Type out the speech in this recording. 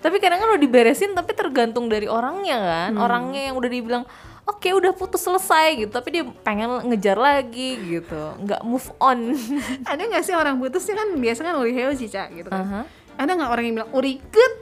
tapi kadang kan udah diberesin tapi tergantung dari orangnya kan. Hmm. Orangnya yang udah dibilang oke udah putus selesai gitu. Tapi dia pengen ngejar lagi gitu. Nggak move on. Ada nggak sih orang putus? Putusnya kan biasanya kan uri heo sih cak gitu kan. Aha. ada nggak orang yang bilang uri good